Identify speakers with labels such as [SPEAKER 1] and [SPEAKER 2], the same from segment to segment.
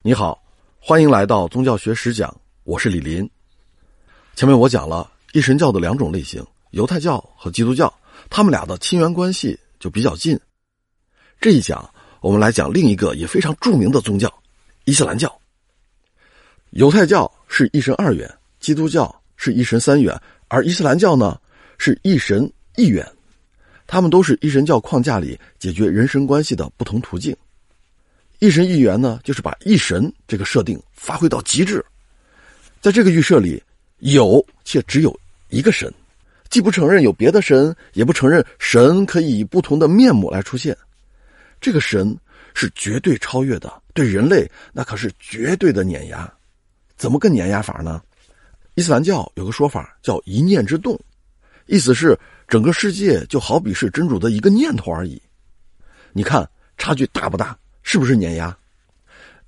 [SPEAKER 1] 你好，欢迎来到宗教学实讲，我是李林。前面我讲了一神教的两种类型，犹太教和基督教，他们俩的亲缘关系就比较近。这一讲我们来讲另一个也非常著名的宗教——伊斯兰教。犹太教是一神二元，基督教是一神三元，而伊斯兰教呢是一神一元。他们都是一神教框架里解决人神关系的不同途径。一神一元呢，就是把一神这个设定发挥到极致。在这个预设里，有且只有一个神，既不承认有别的神，也不承认神可以以不同的面目来出现。这个神是绝对超越的，对人类那可是绝对的碾压。怎么个碾压法呢？伊斯兰教有个说法叫“一念之动”，意思是整个世界就好比是真主的一个念头而已。你看差距大不大？是不是碾压？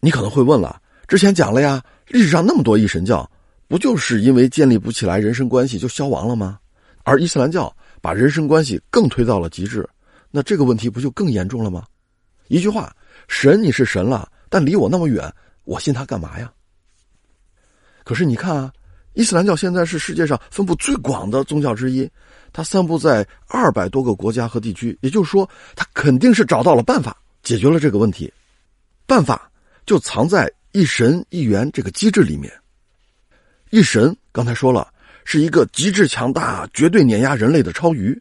[SPEAKER 1] 你可能会问了，之前讲了呀，历史上那么多一神教，不就是因为建立不起来人神关系就消亡了吗？而伊斯兰教把人神关系更推到了极致，那这个问题不就更严重了吗？一句话，神你是神了，但离我那么远，我信他干嘛呀？可是你看啊，伊斯兰教现在是世界上分布最广的宗教之一，它散布在二百多个国家和地区，也就是说，它肯定是找到了办法。解决了这个问题，办法就藏在一神一元这个机制里面。一神刚才说了，是一个极致强大、绝对碾压人类的超鱼。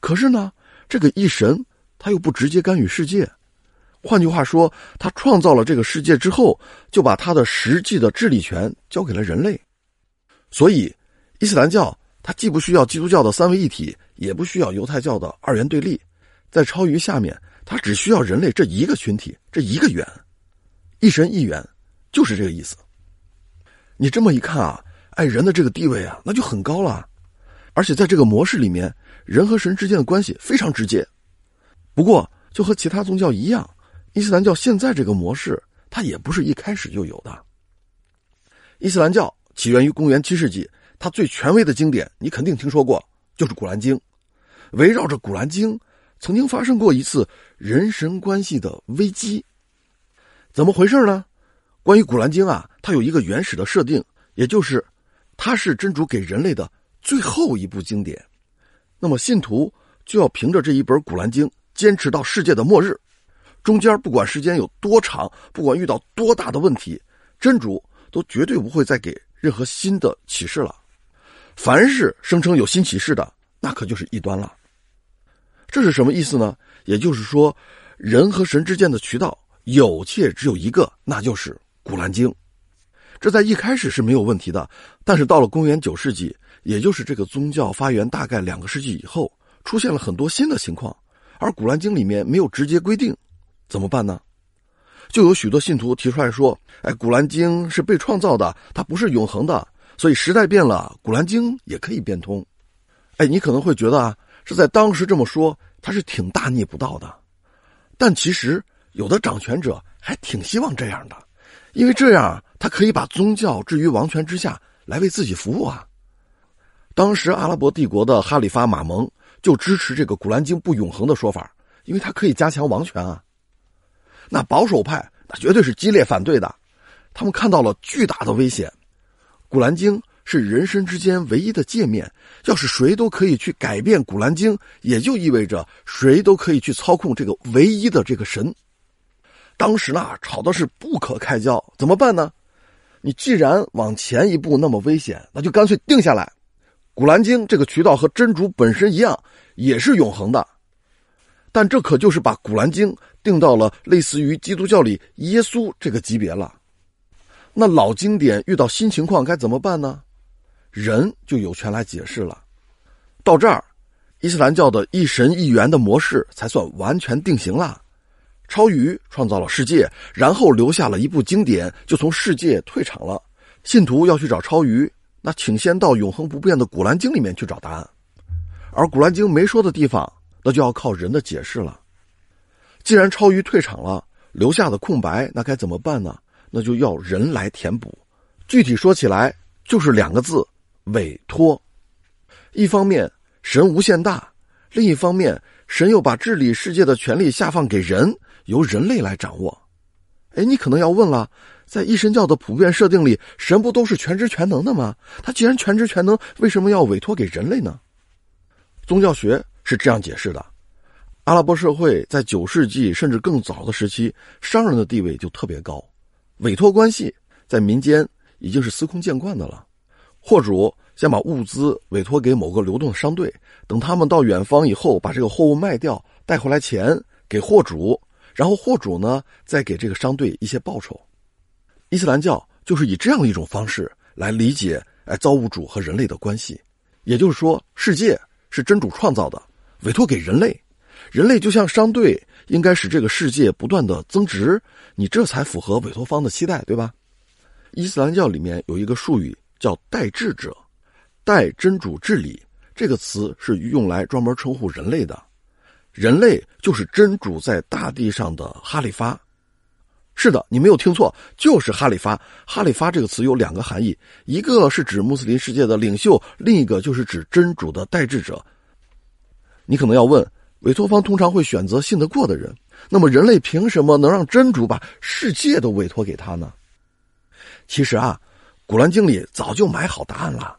[SPEAKER 1] 可是呢，这个一神他又不直接干预世界。换句话说，他创造了这个世界之后，就把他的实际的治理权交给了人类。所以，伊斯兰教它既不需要基督教的三位一体，也不需要犹太教的二元对立，在超鱼下面。他只需要人类这一个群体，这一个元，一神一元，就是这个意思。你这么一看啊，哎，人的这个地位啊，那就很高了。而且在这个模式里面，人和神之间的关系非常直接。不过，就和其他宗教一样，伊斯兰教现在这个模式，它也不是一开始就有的。伊斯兰教起源于公元七世纪，它最权威的经典，你肯定听说过，就是《古兰经》。围绕着《古兰经》。曾经发生过一次人神关系的危机，怎么回事呢？关于《古兰经》啊，它有一个原始的设定，也就是它是真主给人类的最后一部经典。那么信徒就要凭着这一本《古兰经》坚持到世界的末日。中间不管时间有多长，不管遇到多大的问题，真主都绝对不会再给任何新的启示了。凡是声称有新启示的，那可就是异端了。这是什么意思呢？也就是说，人和神之间的渠道有且只有一个，那就是《古兰经》。这在一开始是没有问题的，但是到了公元九世纪，也就是这个宗教发源大概两个世纪以后，出现了很多新的情况，而《古兰经》里面没有直接规定，怎么办呢？就有许多信徒提出来说：“哎，《古兰经》是被创造的，它不是永恒的，所以时代变了，《古兰经》也可以变通。”哎，你可能会觉得啊。是在当时这么说，他是挺大逆不道的，但其实有的掌权者还挺希望这样的，因为这样他可以把宗教置于王权之下来为自己服务啊。当时阿拉伯帝国的哈里发马蒙就支持这个《古兰经》不永恒的说法，因为他可以加强王权啊。那保守派那绝对是激烈反对的，他们看到了巨大的危险，《古兰经》。是人身之间唯一的界面。要是谁都可以去改变《古兰经》，也就意味着谁都可以去操控这个唯一的这个神。当时呢，吵的是不可开交，怎么办呢？你既然往前一步那么危险，那就干脆定下来，《古兰经》这个渠道和真主本身一样，也是永恒的。但这可就是把《古兰经》定到了类似于基督教里耶稣这个级别了。那老经典遇到新情况该怎么办呢？人就有权来解释了。到这儿，伊斯兰教的一神一元的模式才算完全定型了。超鱼创造了世界，然后留下了一部经典，就从世界退场了。信徒要去找超鱼，那请先到永恒不变的《古兰经》里面去找答案。而《古兰经》没说的地方，那就要靠人的解释了。既然超鱼退场了，留下的空白，那该怎么办呢？那就要人来填补。具体说起来，就是两个字。委托，一方面神无限大，另一方面神又把治理世界的权利下放给人，由人类来掌握。哎，你可能要问了，在一神教的普遍设定里，神不都是全知全能的吗？他既然全知全能，为什么要委托给人类呢？宗教学是这样解释的：阿拉伯社会在九世纪甚至更早的时期，商人的地位就特别高，委托关系在民间已经是司空见惯的了。货主先把物资委托给某个流动的商队，等他们到远方以后，把这个货物卖掉，带回来钱给货主。然后货主呢，再给这个商队一些报酬。伊斯兰教就是以这样一种方式来理解哎造物主和人类的关系，也就是说，世界是真主创造的，委托给人类，人类就像商队，应该使这个世界不断的增值，你这才符合委托方的期待，对吧？伊斯兰教里面有一个术语叫代治者，代真主治理这个词是用来专门称呼人类的。人类就是真主在大地上的哈里发，是的，你没有听错，就是哈里发。哈里发这个词有两个含义，一个是指穆斯林世界的领袖，另一个就是指真主的代治者。你可能要问，委托方通常会选择信得过的人，那么人类凭什么能让真主把世界都委托给他呢？其实啊，古兰经里早就埋好答案了，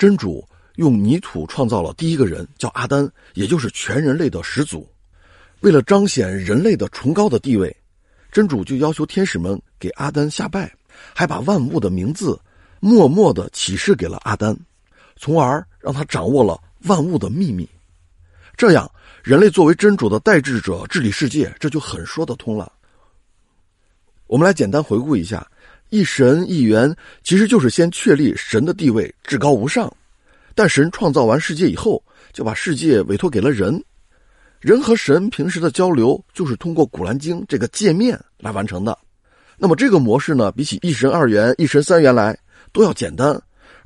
[SPEAKER 1] 真主。用泥土创造了第一个人，叫阿丹，也就是全人类的始祖。为了彰显人类的崇高的地位，真主就要求天使们给阿丹下拜，还把万物的名字默默的启示给了阿丹，从而让他掌握了万物的秘密。这样，人类作为真主的代治者治理世界，这就很说得通了。我们来简单回顾一下：一神一元，其实就是先确立神的地位至高无上。但神创造完世界以后，就把世界委托给了人，人和神平时的交流就是通过《古兰经》这个界面来完成的。那么这个模式呢，比起一神二元、一神三元来都要简单，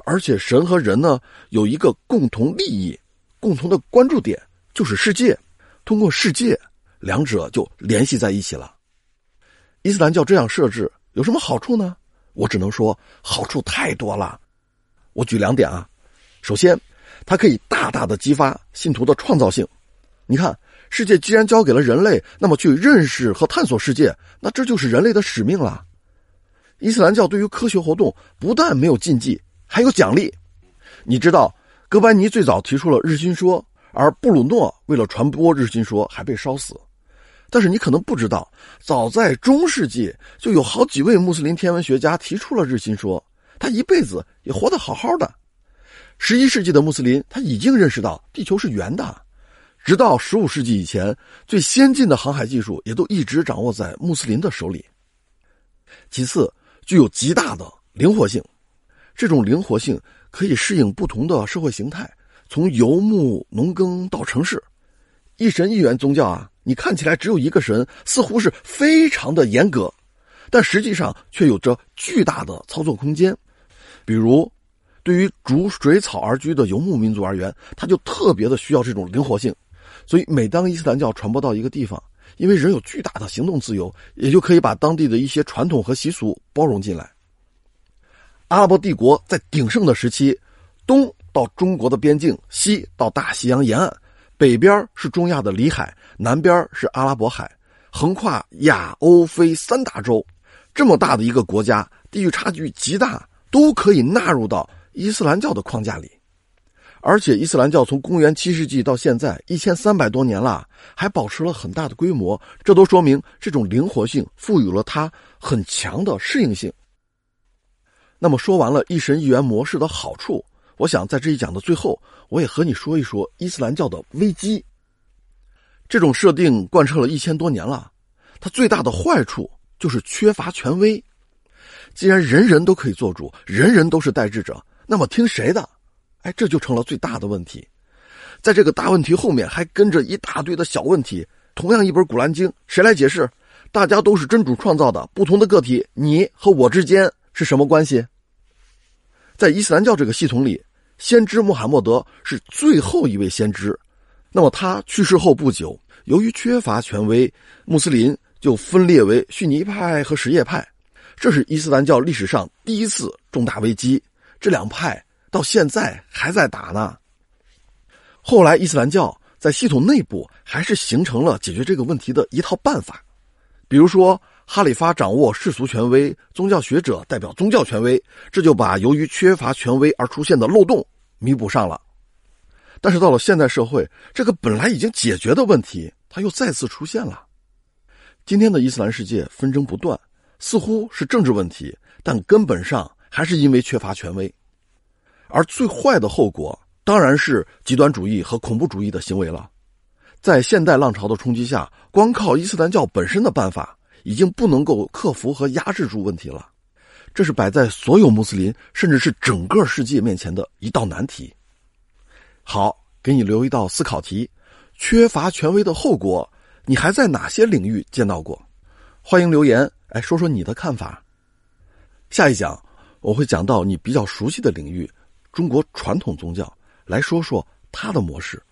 [SPEAKER 1] 而且神和人呢有一个共同利益、共同的关注点，就是世界。通过世界，两者就联系在一起了。伊斯兰教这样设置有什么好处呢？我只能说好处太多了。我举两点啊。首先，它可以大大的激发信徒的创造性。你看，世界既然交给了人类，那么去认识和探索世界，那这就是人类的使命了。伊斯兰教对于科学活动不但没有禁忌，还有奖励。你知道，哥白尼最早提出了日心说，而布鲁诺为了传播日心说还被烧死。但是你可能不知道，早在中世纪就有好几位穆斯林天文学家提出了日心说，他一辈子也活得好好的。十一世纪的穆斯林他已经认识到地球是圆的，直到十五世纪以前，最先进的航海技术也都一直掌握在穆斯林的手里。其次，具有极大的灵活性，这种灵活性可以适应不同的社会形态，从游牧农耕到城市。一神一元宗教啊，你看起来只有一个神，似乎是非常的严格，但实际上却有着巨大的操作空间，比如。对于逐水草而居的游牧民族而言，他就特别的需要这种灵活性。所以，每当伊斯兰教传播到一个地方，因为人有巨大的行动自由，也就可以把当地的一些传统和习俗包容进来。阿拉伯帝国在鼎盛的时期，东到中国的边境，西到大西洋沿岸，北边是中亚的里海，南边是阿拉伯海，横跨亚欧非三大洲，这么大的一个国家，地域差距极大，都可以纳入到。伊斯兰教的框架里，而且伊斯兰教从公元七世纪到现在一千三百多年了，还保持了很大的规模，这都说明这种灵活性赋予了它很强的适应性。那么说完了一神一元模式的好处，我想在这一讲的最后，我也和你说一说伊斯兰教的危机。这种设定贯彻了一千多年了，它最大的坏处就是缺乏权威。既然人人都可以做主，人人都是代志者。那么听谁的？哎，这就成了最大的问题。在这个大问题后面还跟着一大堆的小问题。同样一本《古兰经》，谁来解释？大家都是真主创造的，不同的个体，你和我之间是什么关系？在伊斯兰教这个系统里，先知穆罕默德是最后一位先知。那么他去世后不久，由于缺乏权威，穆斯林就分裂为逊尼派和什叶派，这是伊斯兰教历史上第一次重大危机。这两派到现在还在打呢。后来，伊斯兰教在系统内部还是形成了解决这个问题的一套办法，比如说哈里发掌握世俗权威，宗教学者代表宗教权威，这就把由于缺乏权威而出现的漏洞弥补上了。但是到了现代社会，这个本来已经解决的问题，它又再次出现了。今天的伊斯兰世界纷争不断，似乎是政治问题，但根本上还是因为缺乏权威。而最坏的后果，当然是极端主义和恐怖主义的行为了。在现代浪潮的冲击下，光靠伊斯兰教本身的办法。已经不能够克服和压制住问题了，这是摆在所有穆斯林甚至是整个世界面前的一道难题。好，给你留一道思考题：缺乏权威的后果，你还在哪些领域见到过？欢迎留言，哎，说说你的看法。下一讲我会讲到你比较熟悉的领域——中国传统宗教，来说说它的模式。